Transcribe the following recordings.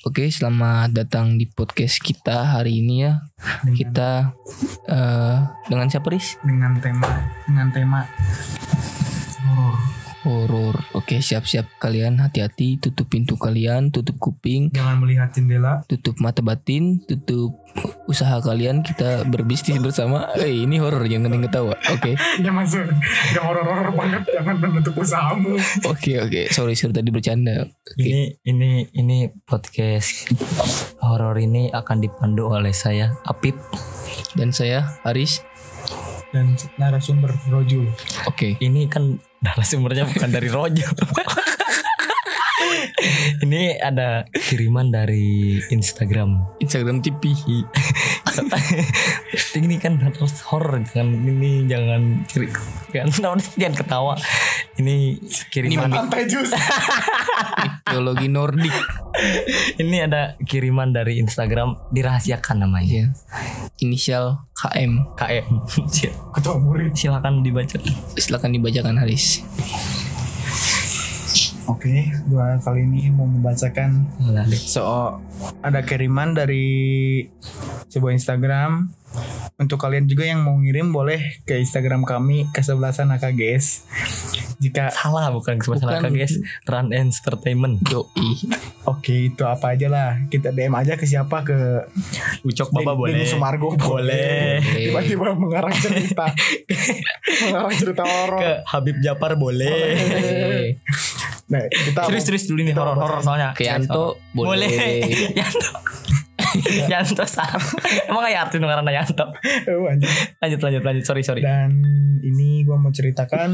Oke, selamat datang di podcast kita hari ini ya. dengan, Kita eh dengan siapa Riz? dengan tema dengan tema horor. Horor. Oke, siap-siap kalian hati-hati, tutup pintu kalian, tutup kuping, Jangan melihat jendela. tutup mata batin, tutup usaha kalian. Kita berbisnis bersama. Eh, ini horor jangan penting ketawa. Oke. Ya masuk. Yang horor-horor banget. Jangan menutup usahamu. Oke, oke. Sorry, sorry tadi bercanda. Oke. Ini ini ini podcast horor ini akan dipandu oleh saya Apip. Dan saya Aris. Dan narasumber Rojo. Oke. Ini kan narasumbernya bukan dari Rojo. ini ada kiriman dari Instagram. Instagram TV. ini kan harus horor jangan ini jangan ciri jangan jangan ketawa. Ini kiriman Pantai jus. Teologi Nordik. ini ada kiriman dari Instagram dirahasiakan namanya. Ya. Inisial KM. KM. Ketua murid. Silakan dibaca. Silakan dibacakan Haris. Oke, dua kali ini mau membacakan so ada kiriman dari sebuah Instagram. Untuk kalian juga yang mau ngirim boleh ke Instagram kami kesebelasan AKGS. Jika Salah bukan masalah Bukan. guys. Run Entertainment. Doi. Oke itu apa aja lah kita DM aja ke siapa ke Ucok Baba Den- boleh. Sumargo Boleh. tiba-tiba mengarang cerita mengarang cerita horor Ke Habib Japar boleh. Eh, nah kita Serius serius dulu nih horor horor soalnya. Yanto boleh. Boleh. Yanto. Yanto sama. Emang kayak arti karena Yanto. Oh, anjing. Lanjut lanjut lanjut. Sorry sorry. dan ini gua mau ceritakan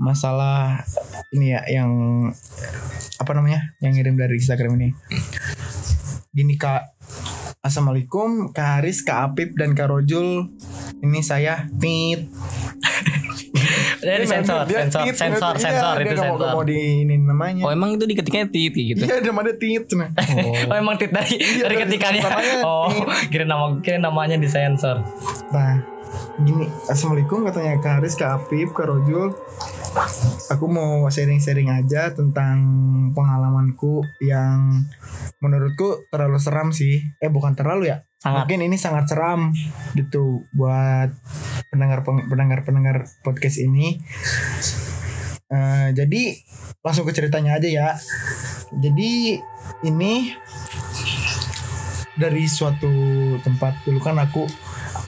masalah ini ya yang apa namanya yang ngirim dari Instagram ini gini kak Assalamualaikum Kak Haris, Kak Apip, dan Kak Rojul Ini saya Tit Dari sensor Dia sensor Tit, sensor iya, sensor dia itu nggak mau- sensor. mau di ini namanya Oh emang itu diketiknya tit gitu. Iya namanya Tit nah. Oh emang tit dari Iya, dari namanya Oh kira nama kira namanya disensor. Nah, gini, assalamualaikum katanya Kak Haris, Kak Apip, Kak Rojul. Aku mau sharing-sharing aja tentang pengalamanku yang menurutku terlalu seram sih. Eh bukan terlalu ya. Sangat. Mungkin ini sangat seram gitu buat pendengar pendengar pendengar podcast ini. Eh, jadi langsung ke ceritanya aja ya. Jadi ini dari suatu tempat dulu kan aku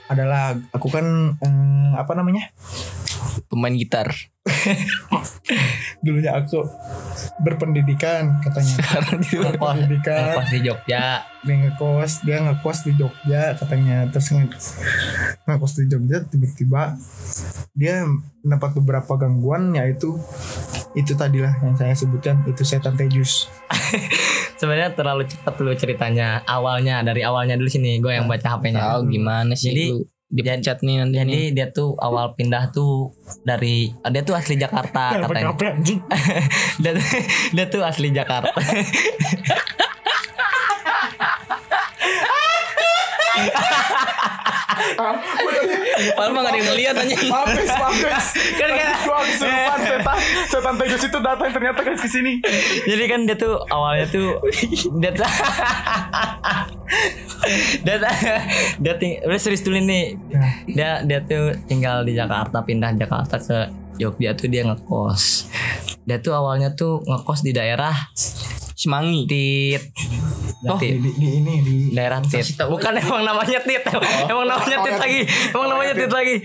adalah aku kan eh, apa namanya Pemain gitar. dulunya aku berpendidikan katanya Sekarang dia Ngekos berpendidikan ngekos di Jogja. dia ngekos dia ngekos di Jogja katanya terus nge- ngekos di Jogja tiba-tiba dia mendapat beberapa gangguan yaitu itu tadilah yang saya sebutkan itu setan tejus Sebenarnya terlalu cepat dulu ceritanya. Awalnya dari awalnya dulu sini gue yang baca HP-nya. tahu gimana sih Jadi- lu dipecat nih nanti nih. Jadi dia tuh awal pindah tuh dari dia tuh asli Jakarta katanya. dia, tuh- dia tuh asli Jakarta. Padahal mah gak ada yang ngeliat aja. Mampus, mampus. Kan kan. Gua kesurupan setan, setan itu datang ternyata guys ke sini. Jadi kan dia tuh awalnya tuh dia tuh dia tuh- dia ting udah serius dulu nih. Dia dia tuh tinggal di Jakarta pindah Jakarta ke Jogja tuh dia ngekos. Dia tuh awalnya tuh ngekos di daerah Semangi. Tit. Di, Tit. di, di ini di daerah tit. Bukan emang namanya tit. Emang namanya tit lagi. Emang namanya tit lagi.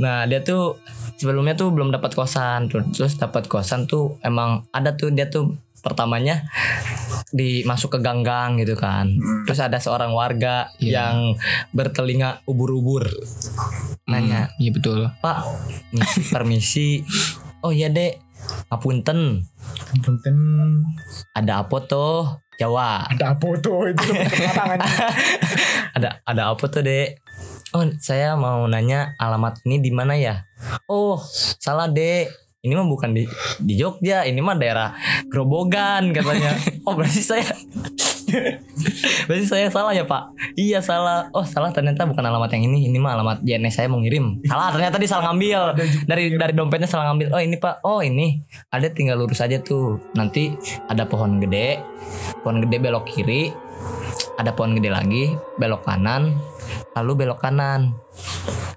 Nah dia tuh sebelumnya tuh belum dapat kosan Terus- terus dapat kosan tuh emang ada tuh dia tuh pertamanya di masuk ke ganggang gitu kan. Terus ada seorang warga Iya. yang bertelinga ubur-ubur. Nanya Hmm, Iya betul. pak misi permisi. Oh iya dek ngapunten Punten ada apa tuh Jawa. Ada apa tuh itu? Ada ada apa tuh dek? Oh saya mau nanya alamat ini di mana ya? Oh salah dek. Ini mah bukan di di Jogja ini mah daerah Grobogan katanya. Oh berarti saya Berarti saya salah ya pak? Iya salah. Oh salah. Ternyata bukan alamat yang ini. Ini mah alamat JNS saya mau ngirim. Salah. Ternyata dia salah ngambil. Dari dari dompetnya salah ngambil. Oh ini pak. Oh ini. Ada tinggal lurus aja tuh. Nanti ada pohon gede. Pohon gede belok kiri. Ada pohon gede lagi. Belok kanan. Lalu belok kanan.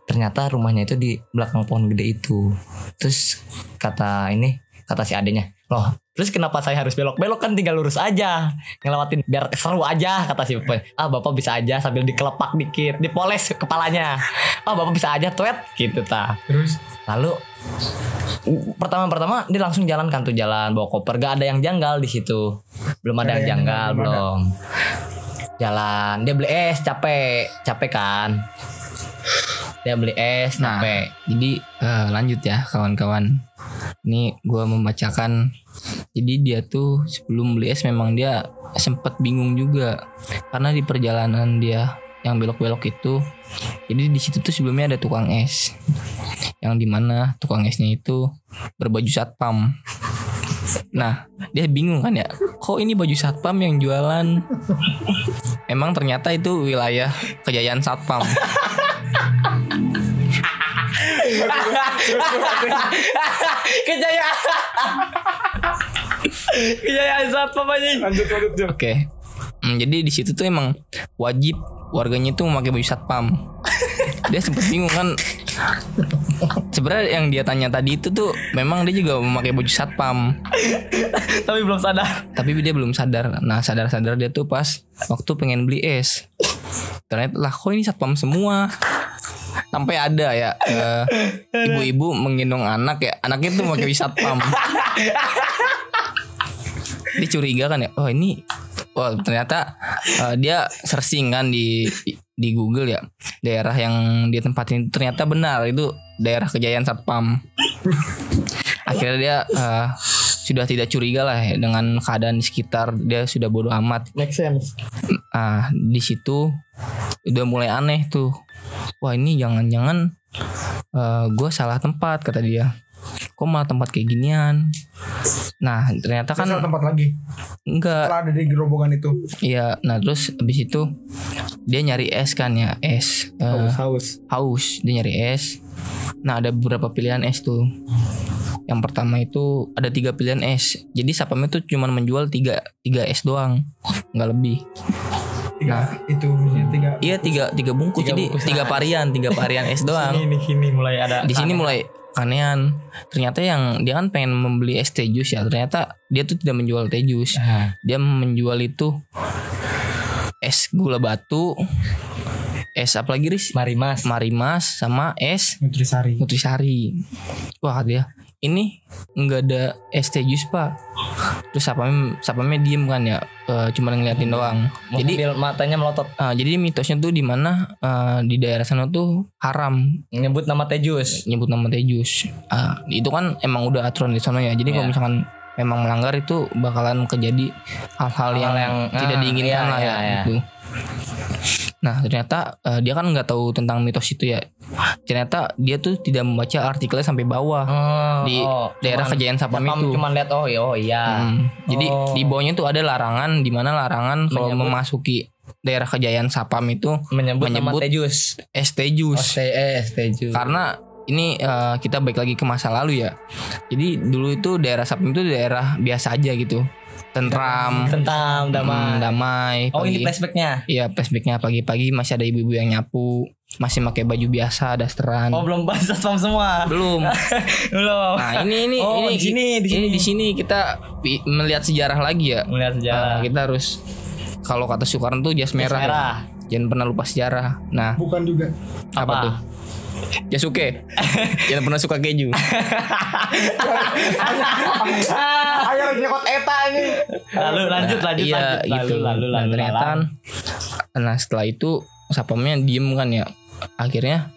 Ternyata rumahnya itu di belakang pohon gede itu. Terus kata ini Kata si adenya Loh Terus kenapa saya harus belok-belok? Kan tinggal lurus aja. Ngelewatin biar seru aja kata si bapak Ah bapak bisa aja sambil dikelepak dikit Dipoles kepalanya. Ah bapak bisa aja tweet gitu ta. Terus? Lalu pertama-pertama dia langsung jalan kan tuh jalan bawa koper. Gak ada yang janggal di situ. Belum ada yang yang janggal belum. Jalan dia beli es capek. Capek kan dia beli es Nah. Jadi eh, lanjut ya kawan-kawan. Ini gua membacakan. Jadi dia tuh sebelum beli es memang dia sempat bingung juga karena di perjalanan dia yang belok-belok itu. Jadi di situ tuh sebelumnya ada tukang es. Yang di mana tukang esnya itu berbaju satpam. Nah, dia bingung kan ya, kok ini baju satpam yang jualan? Emang ternyata itu wilayah kejayaan satpam. kejayaan kejayaan saat papanya lanjut lanjut. Oke. Hmm, jadi di situ tuh emang wajib warganya tuh memakai baju satpam. dia sempet bingung kan. Sebenarnya yang dia tanya tadi itu tuh memang dia juga memakai baju satpam, tapi belum sadar tapi dia belum sadar. Nah, sadar-sadar dia tuh pas waktu pengen beli es. Ternyata lah kok ini satpam semua. Sampai ada ya eh, ibu-ibu menggendong anak ya, anaknya tuh pakai satpam. dia curiga kan ya oh ini wah ternyata eh, dia searching kan di di Google ya. Daerah yang dia tempatin ternyata benar itu daerah kejayaan satpam akhirnya dia eh, sudah tidak curiga lah ya dengan keadaan di sekitar dia sudah bodoh amat. Make sense. Ah di situ udah mulai aneh tuh. Wah ini jangan-jangan gue salah tempat kata dia. Kok malah tempat kayak ginian? Nah ternyata kan kan tempat lagi. Enggak. Setelah ada di gerobongan itu. Iya, nah terus abis itu dia nyari es kan ya, es eh, haus. haus, dia nyari es. Nah ada beberapa pilihan es tuh. Yang pertama itu ada tiga pilihan es. Jadi sapamnya tuh cuma menjual tiga tiga es doang, nggak lebih. tiga itu maksudnya tiga Iya tiga tiga bungkus, Tiga jadi bungkus. tiga varian, tiga varian es doang. ini sini mulai ada Di sini mulai kanean. Ternyata yang dia kan pengen membeli es teh jus ya. Ternyata dia tuh tidak menjual teh jus. dia menjual itu es gula batu es apa lagi ris mari mas marimas sama es nutrisari nutrisari wah dia ini nggak ada teh jus pak. Terus sapamnya sapamnya diem kan ya? Eh, cuma ngeliatin doang. Jadi jadi matanya melotot. Eh, jadi mitosnya tuh di mana? Eh, di daerah sana tuh haram. Nyebut nama teh jus. Nyebut nama teh jus. Ah, itu kan emang udah aturan di sana ya. Jadi kalau Iya. misalkan memang melanggar itu bakalan kejadi hal-hal yang, yang- tidak ah, diinginkan iya, lah ya iya, iya. gitu nah ternyata eh, dia kan nggak tahu tentang mitos itu ya ternyata dia tuh tidak membaca artikelnya sampai bawah Oh, Di oh, daerah cuman- kejayaan sapam Sapam itu. cuman lihat oh iya oh iya Hmm, jadi Oh. di bawahnya tuh ada larangan di mana larangan kalau memasuki daerah kejayaan sapam itu menyebut, menyebut teh jus es teh oh, jus karena ini eh, kita balik lagi ke masa lalu ya. Jadi dulu itu daerah Sapim itu daerah biasa aja gitu. Tentram, tentang damai hmm, damai. oh ini pagi- flashbacknya Iya, flashbacknya pagi-pagi masih ada ibu-ibu yang nyapu, masih pakai baju biasa, dasteran. oh belum bahas satpam semua Belum. belum Nah, ini ini Oh, ini di sini, di ini sini. di sini kita melihat sejarah lagi ya. melihat Nah, sejarah kita harus kalau kata Soekarno tuh jas merah. merah. Jangan pernah lupa sejarah. Nah, bukan juga apa, Apa? tuh? Jasuke. Jangan pernah suka keju. ayo nyekot eta ini. Lalu lanjut lanjut iya lanjut. Gitu. lalu lalu lalu ternyata lalu. nah setelah itu sapamnya diem kan ya. Akhirnya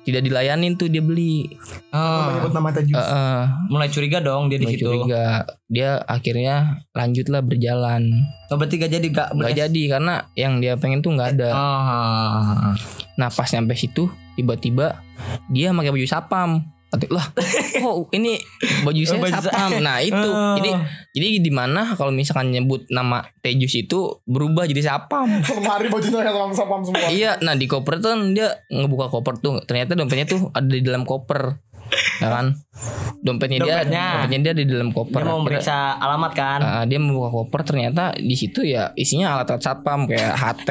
tidak dilayanin tuh dia beli. Oh, nama teh jus Eh, eh, mulai curiga dong dia di mulai situ. curiga. Dia akhirnya lanjutlah berjalan. Oh, berarti gak jadi gak nggak jadi karena yang dia pengen tuh nggak ada. Oh. Nah pas nyampe situ tiba-tiba dia pakai baju sapam. Lah kok ini baju saya Baju saya- sapam nah itu. Oh. jadi jadi di mana kalau misalkan nyebut nama Tejus itu berubah jadi sapam? Lemari bajunya yang sapam semua. iya nah di koper tuh kan dia ngebuka koper tuh. Ternyata dompetnya tuh ada di dalam koper ya kan dompetnya, dia Dompetnya. dompetnya dia di dalam koper Dia mau Akhirnya- meriksa alamat kan. Ah, dia membuka koper ternyata di situ ya isinya alat-alat satpam kayak HT,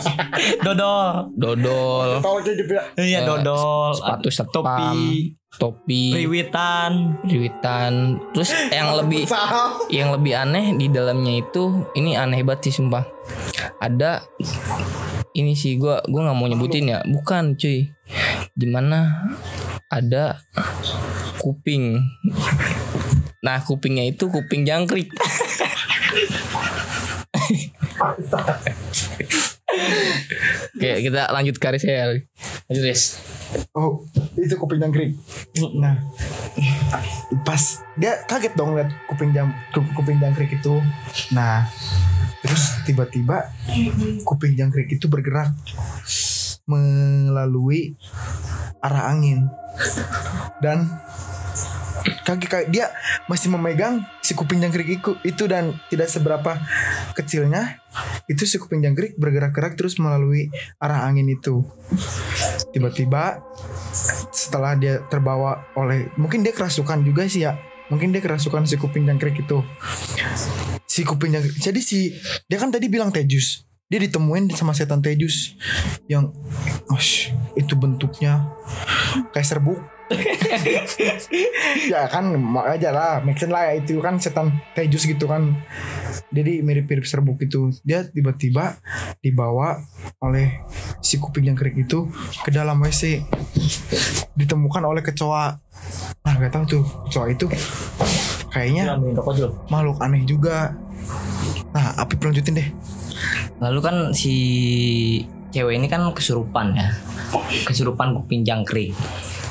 Dodol. dodol, gitu ya. Iya Eh, dodol. sepatu satpam, topi, topi, priwitan. Priwitan. Terus yang lebih yang lebih aneh di dalamnya itu ini aneh banget sih sumpah. Ada ini sih gua gua nggak mau nyebutin ya. Bukan cuy. Di mana ada kuping. Nah kupingnya itu kuping jangkrik. Kayak kita lanjut karis ya. Lanjut Riz. Oh, itu kuping jangkrik. Nah, pas dia kaget dong lihat kuping jam ku- kuping jangkrik itu. Nah, terus tiba-tiba kuping jangkrik itu bergerak melalui arah angin. Dan kaki kayak dia masih memegang si kuping jangkrik itu, itu dan tidak seberapa kecilnya itu si kuping jangkrik bergerak-gerak terus melalui arah angin itu. Tiba-tiba setelah dia terbawa oleh mungkin dia kerasukan juga sih ya mungkin dia kerasukan si kuping jangkrik itu. Si kuping jangkrik jadi si dia kan tadi bilang tejus dia ditemuin sama setan tejus yang osh, itu bentuknya kayak serbuk. Ya kan aja lah make sense lah ya itu kan setan tejus gitu kan. Jadi mirip-mirip serbuk itu. Dia tiba-tiba dibawa oleh si kuping jangkrik itu ke dalam WC ditemukan oleh kecoa. Nah gak tahu tuh kecoa itu kayaknya makhluk aneh juga. Nah api lanjutin deh Lalu kan si cewek ini kan kesurupan ya. Kesurupan kuping jangkrik.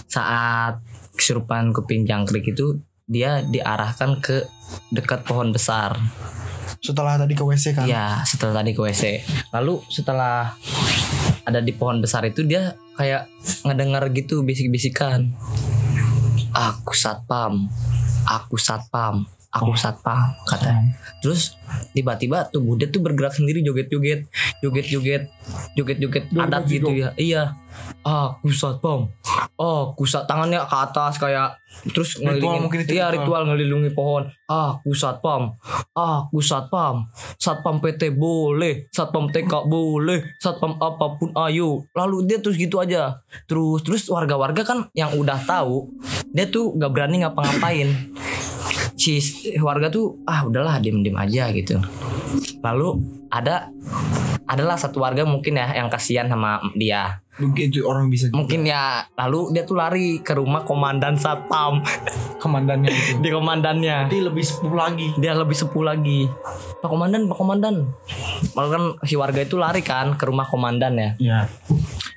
Saat kesurupan kuping jangkrik itu dia diarahkan ke dekat pohon besar. setelah tadi ke WC kan Iya, setelah tadi ke WC. Lalu setelah ada di pohon besar itu dia kayak ngedengar gitu bisik-bisikan. Aku satpam, aku satpam, aku satpam katanya. Terus tiba-tiba tubuh dia tuh bergerak sendiri joget-joget, joget-joget, joget-joget adat gitu ya. Iya. Aku satpam. Aku sat tangannya ke atas kayak terus ngelilingin mungkin itu iya ritual. ritual ngelilungi pohon aku satpam aku satpam satpam PT boleh satpam TK boleh satpam apa pun ayo lalu dia terus gitu aja terus terus warga-warga kan yang udah tahu dia tuh gak berani ngapa-ngapain si warga tuh ah udahlah diem-diem aja gitu. Lalu ada adalah satu warga mungkin ya yang kasihan sama dia. Mungkin itu orang bisa mungkin ya lalu dia tuh lari ke rumah komandan satpam. Komandannya itu di komandannya. Nanti lebih sepuluh lagi. Dia lebih sepuh lagi. Pak komandan pak komandan. Malah kan si warga itu lari kan ke rumah komandan ya. Ya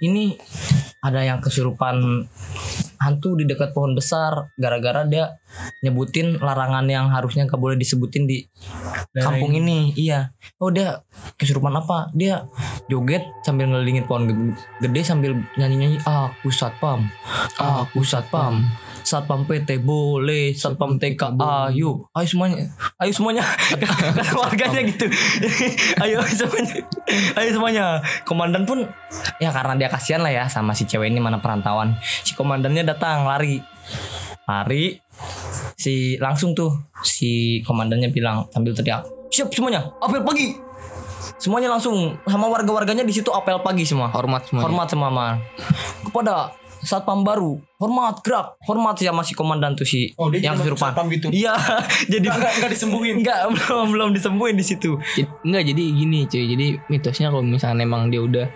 ini ada yang kesurupan hantu di dekat pohon besar gara-gara dia nyebutin larangan yang harusnya gak boleh disebutin di kampung ini. iya. Oh dia kesurupan apa? Dia joget sambil ngelilingin pohon ge- gede sambil nyanyi-nyanyi aku satpam aku satpam satpam PT boleh satpam TK ayo ayo semuanya ayo semuanya. Warganya gitu. Ayo semuanya. Ayo semuanya. Komandan pun ya karena dia kasihan lah ya sama si cewek ini mana perantauan. Si komandannya datang lari. Lari. Si langsung tuh si komandannya bilang sambil teriak siap semuanya apel pagi. Semuanya langsung sama warga-warganya di situ apel pagi semua. Hormat semuanya. hormat man kepada satpam baru hormat gerak hormat sama si komandan tuh si Oh, dia yang kesurupan satpam gitu? iya jadi Nggak- nggak- nggak disembuhin? nggak belum belum disembuhin di situ Enggak jadi gini cuy Jadi mitosnya kalau misalnya emang dia udah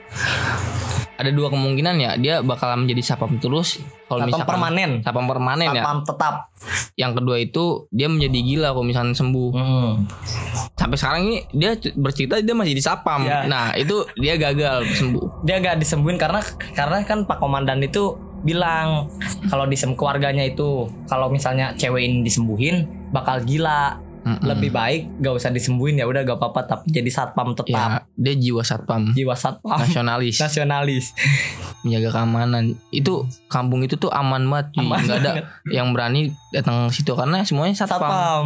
Ada dua kemungkinan ya Dia bakal menjadi sapam terus. Kalau misalkan permanen. Sapam permanen ya. Satpam tetap. Yang kedua itu Dia menjadi gila kalau misalnya sembuh. Hmm. Sampai sekarang ini Dia bercerita dia masih di sapam Ya. Nah itu dia gagal sembuh. Dia gak disembuhin karena karena kan pak komandan itu bilang kalau disem keluarganya itu kalau misalnya cewek ini disembuhin bakal gila Mm-mm. lebih baik gak usah disembuhin ya udah gak apa-apa tapi jadi satpam tetap. Ya dia jiwa satpam. Jiwa satpam. Nasionalis. Nasionalis. Menjaga keamanan. Itu kampung itu tuh aman banget. Aman nggak ada yang berani datang ke situ karena semuanya satpam, satpam.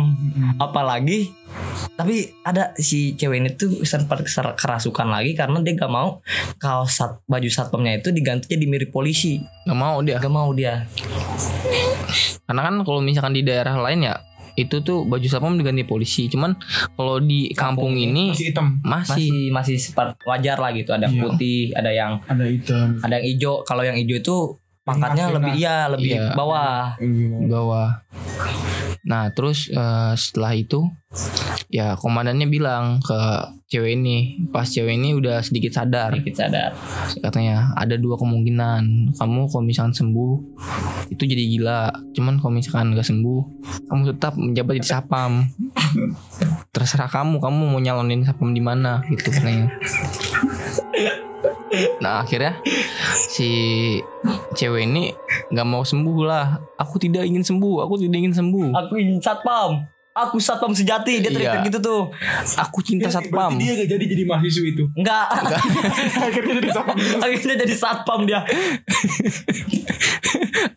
Apalagi tapi ada si cewek ini tuh sempat kerasukan lagi karena dia gak mau kaos sat, baju satpamnya itu diganti jadi mirip polisi. Nggak mau dia. Gak mau dia. Karena kan kalau misalkan di daerah lain ya itu tuh baju satpam diganti polisi cuman kalau di kampung, Kampung ini Masih hitam. masih, masih masih wajar lah gitu ada Iya. putih ada yang Ada hitam. ada yang hijau kalau yang hijau itu pangkatnya lebih iya lebih Iya. bawah bawah nah terus eh, setelah itu ya komandannya bilang ke cewek ini pas cewek ini udah sedikit sadar. Sedikit sadar. Katanya ada dua kemungkinan. Kamu kalau misalkan sembuh itu jadi gila. Cuman kalau misalkan nggak sembuh kamu tetap menjabat di sapam. Terserah kamu kamu mau nyalonin sapam di mana gitu katanya nah akhirnya si cewek ini nggak mau sembuh lah. Aku tidak ingin sembuh aku tidak ingin sembuh. Aku ingin satpam. Aku satpam sejati dia teriak Iya. gitu tuh. Aku cinta satpam. Berarti dia gak jadi jadi mahasiswa itu. enggak Akhirnya jadi satpam. akhirnya jadi satpam dia.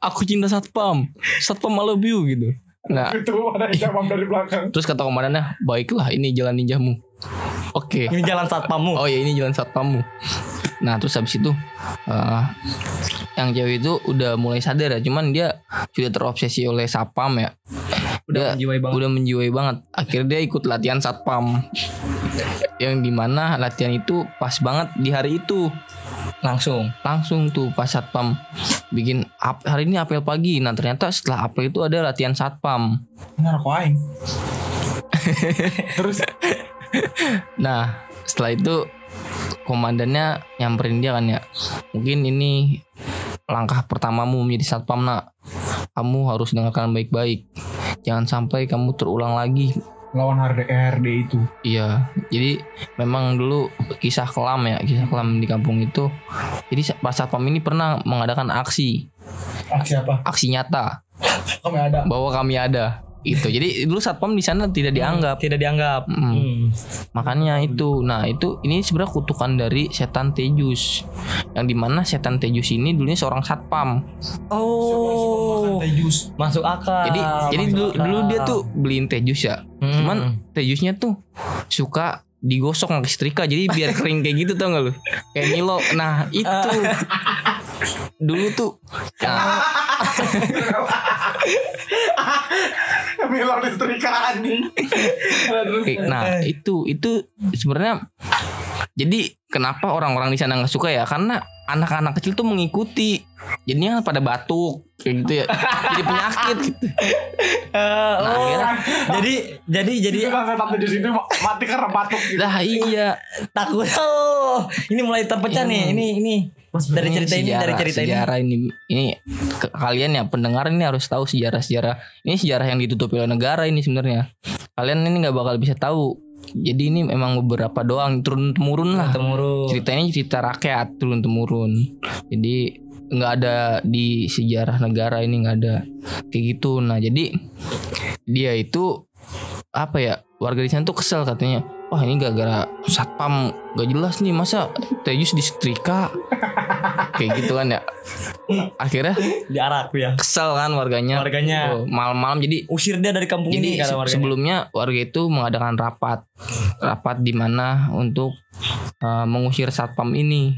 Aku cinta satpam. Satpam I love you gitu nah itu ada yang satpam dari belakang. terus kata komandannya baiklah ini jalan ninjamu oke ini jalan satpammu Oh ya ini jalan satpammu. Nah terus habis itu eh, yang cewek itu udah mulai sadar ya, cuman dia sudah terobsesi oleh satpam ya. Udah Dia menjiwai banget udah menjiwai banget. Akhirnya dia ikut latihan satpam. Yang di mana latihan itu pas banget di hari itu langsung langsung tuh pas satpam bikin hari ini apel pagi. Nah ternyata setelah apel itu ada latihan satpam. Narko aing. Terus Nah setelah itu komandannya nyamperin dia kan ya mungkin ini langkah pertamamu menjadi satpam nak kamu harus dengarkan baik-baik jangan sampai kamu terulang lagi lawan HRD HRD itu. iya jadi memang dulu kisah kelam ya kisah kelam di kampung itu jadi pas satpam ini pernah mengadakan aksi Aksi apa? aksi nyata Kami ada. bahwa kami ada itu jadi dulu satpam di sana tidak dianggap. tidak dianggap. Mm. Hmm. Makanya itu, nah itu ini sebenarnya kutukan dari setan Tejus, yang di mana setan Tejus ini dulunya seorang satpam. oh. Teh jus. masuk akal jadi jadi masuk dulu akal. dulu dia tuh beliin Tejus ya, Hmm. cuman Tejusnya tuh suka digosok pakai setrika jadi biar kering kayak gitu tau gak lu? Kayak Milo. Nah itu. Dulu tuh nah, Milan istrika anjing. Nah itu itu sebenarnya jadi kenapa orang-orang di sana nggak suka ya? Karena anak-anak kecil tuh mengikuti jadinya pada batuk kayak gitu ya. Jadi penyakit gitu. Eh, Nah, oh, akhirnya- jadi jadi jadi. Jadi kan setan teh jus itu mati karena batuk gitu. Lah iya. Takut. Oh ini mulai terpecah nih. Ini ini dari cerita ini dari Sejarah- cerita ini. sejarah ini. Ini ke- kalian ya pendengar ini harus tahu sejarah-sejarah. Ini sejarah yang ditutupi oleh negara ini sebenarnya. Kalian ini nggak bakal bisa tahu. Jadi ini memang beberapa doang turun temurun lah. Temurun ceritanya cerita rakyat turun temurun. Jadi nggak ada di sejarah negara ini nggak ada kayak gitu. Nah jadi dia itu apa ya warga di sana tuh kesel katanya wah ini gara-gara satpam gak jelas nih masa Tejus disetrika kayak gitu kan ya. Akhirnya diarak ya. kesel kan warganya. Warganya. Oh, malam-malam jadi usir dia dari kampung jadi ini se- warganya. sebelumnya warga itu mengadakan rapat. Rapat di mana untuk uh, mengusir satpam ini.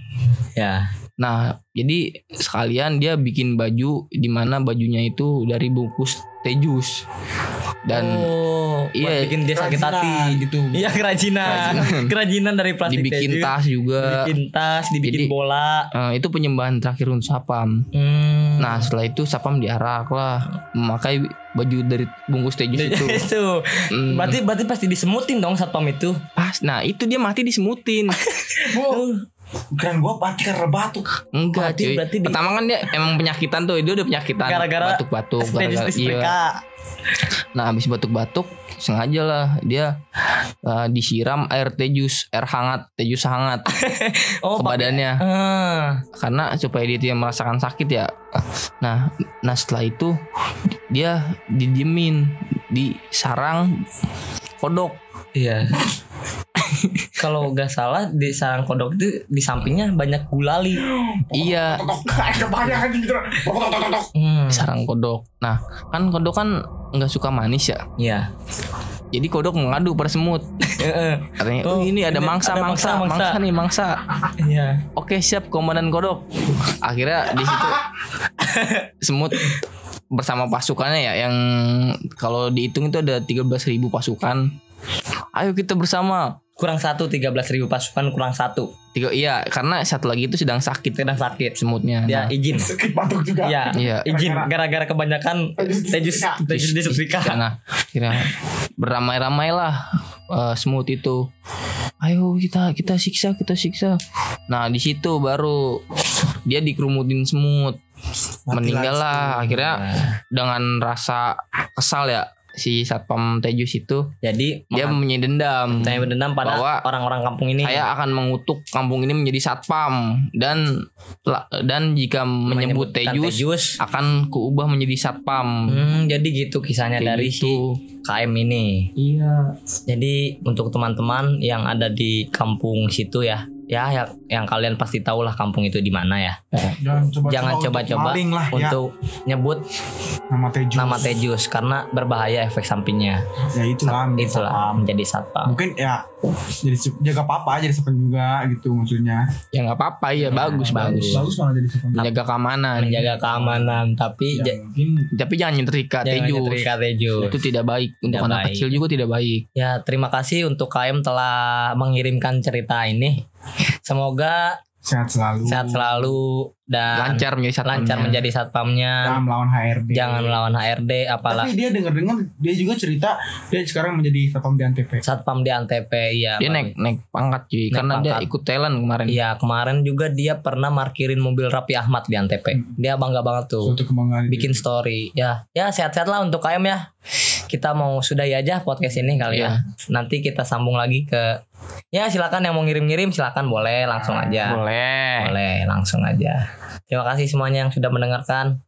Ya. Nah, jadi sekalian dia bikin baju di mana bajunya itu dari bungkus tejus. Dan oh iya, bikin dia sakit hati gitu. iya kerajinan Kerajinan. kerajinan dari plastik dibikin tejus. tas juga. dibikin tas dibikin Jadi- bola Eh, itu penyembahan terakhir untuk sapam. hmm. Nah, setelah itu sapam diarak lah memakai baju dari bungkus tejus itu. itu Hmm, berarti berarti pasti disemutin dong satpam itu pas. Nah, itu dia mati disemutin. Keren gua mati karena batuk. Enggak, cuy. berarti di- Pertama kan dia emang penyakitan tuh, dia udah penyakitan. gara-gara batuk-batuk, gara-gara iya. Nah habis batuk-batuk sengaja lah dia uh, disiram air tejus, air hangat, tejus hangat oh ke badannya Ah. karena supaya dia tidak merasakan sakit ya. Nah, nah setelah itu dia didiemin di sarang kodok. Iya. Kalau nggak salah di sarang kodok itu di sampingnya banyak gulali. Iya, Hmm. sarang kodok. Nah, kan kodok kan nggak suka manis ya. Iya. Jadi kodok mengadu pada semut. Katanya, oh, Oh, ini ada mangsa, ada mangsa, mangsa, mangsa, mangsa." nih mangsa. Iya. Oke siap komandan kodok. Akhirnya di situ semut bersama pasukannya ya yang kalau dihitung itu ada 13.000 pasukan. Ayo kita bersama. Kurang satu tiga belas ribu pasukan kurang satu. Tiga iya karena satu lagi itu sedang sakit Sedang sakit. semutnya. Dia Nah, izin. Sakit batuk juga. Iya. Iya. Izin gara-gara kebanyakan tejus tejus disetrika. Nah, kira beramai-ramailah eh, semut itu. Ayo kita kita siksa kita siksa. Nah di situ baru dia dikerumutin semut. Meninggal lah akhirnya dengan rasa kesal ya si satpam Tejus itu Jadi dia punya dendam. saya berdendam pada Bahwa orang-orang kampung ini. Saya akan mengutuk kampung ini menjadi satpam dan dan jika menyebut Tejus, Tejus. akan kuubah menjadi satpam. Hmm, jadi gitu kisahnya Kayak dari gitu. si KM ini. Iya. Jadi untuk teman-teman yang ada di kampung situ ya, ya yang, yang kalian pasti tahu lah kampung itu di mana ya. Jangan coba Jangan coba-coba lah ya. untuk nyebut Nama Tejus. nama Tejus karena berbahaya efek sampingnya. Ya itulah. menjadi Itulah satpam. menjadi satpam. Mungkin ya jadi jaga papa jadi satpam juga gitu maksudnya. Ya nggak apa-apa ya, bagus bagus. bagus. Bagus malah jadi satpam. Menjaga keamanan. Menjaga keamanan tapi Ya, mungkin Tapi jangan nyetrika jangan Tejus. nyetrika Tejus. Itu tidak baik untuk Tidak anak baik. kecil juga tidak baik. Ya terima kasih untuk KM telah mengirimkan cerita ini. Semoga sehat selalu. sehat selalu dan Lancar menjadi satpamnya. lancar menjadi satpamnya. Jangan melawan HRD. Jangan melawan HRD apalagi Tapi dia denger-dengar dia juga cerita dia sekarang menjadi satpam di Antv. satpam di Antv iya. Dia naik naik pangkat cuy Naik karena dia pangkat. ikut talent kemarin. Iya kemarin juga dia pernah markirin mobil Rapi Ahmad di Antv. Dia bangga banget tuh. Suatu kebanggaan. Bikin story. Ya, ya sehat-sehat lah untuk KM ya. Kita mau sudahi aja podcast ini kali ya. Nanti kita sambung lagi ke Ya silakan yang mau ngirim-ngirim silakan boleh langsung aja. Boleh. Boleh langsung aja. Terima kasih semuanya yang sudah mendengarkan.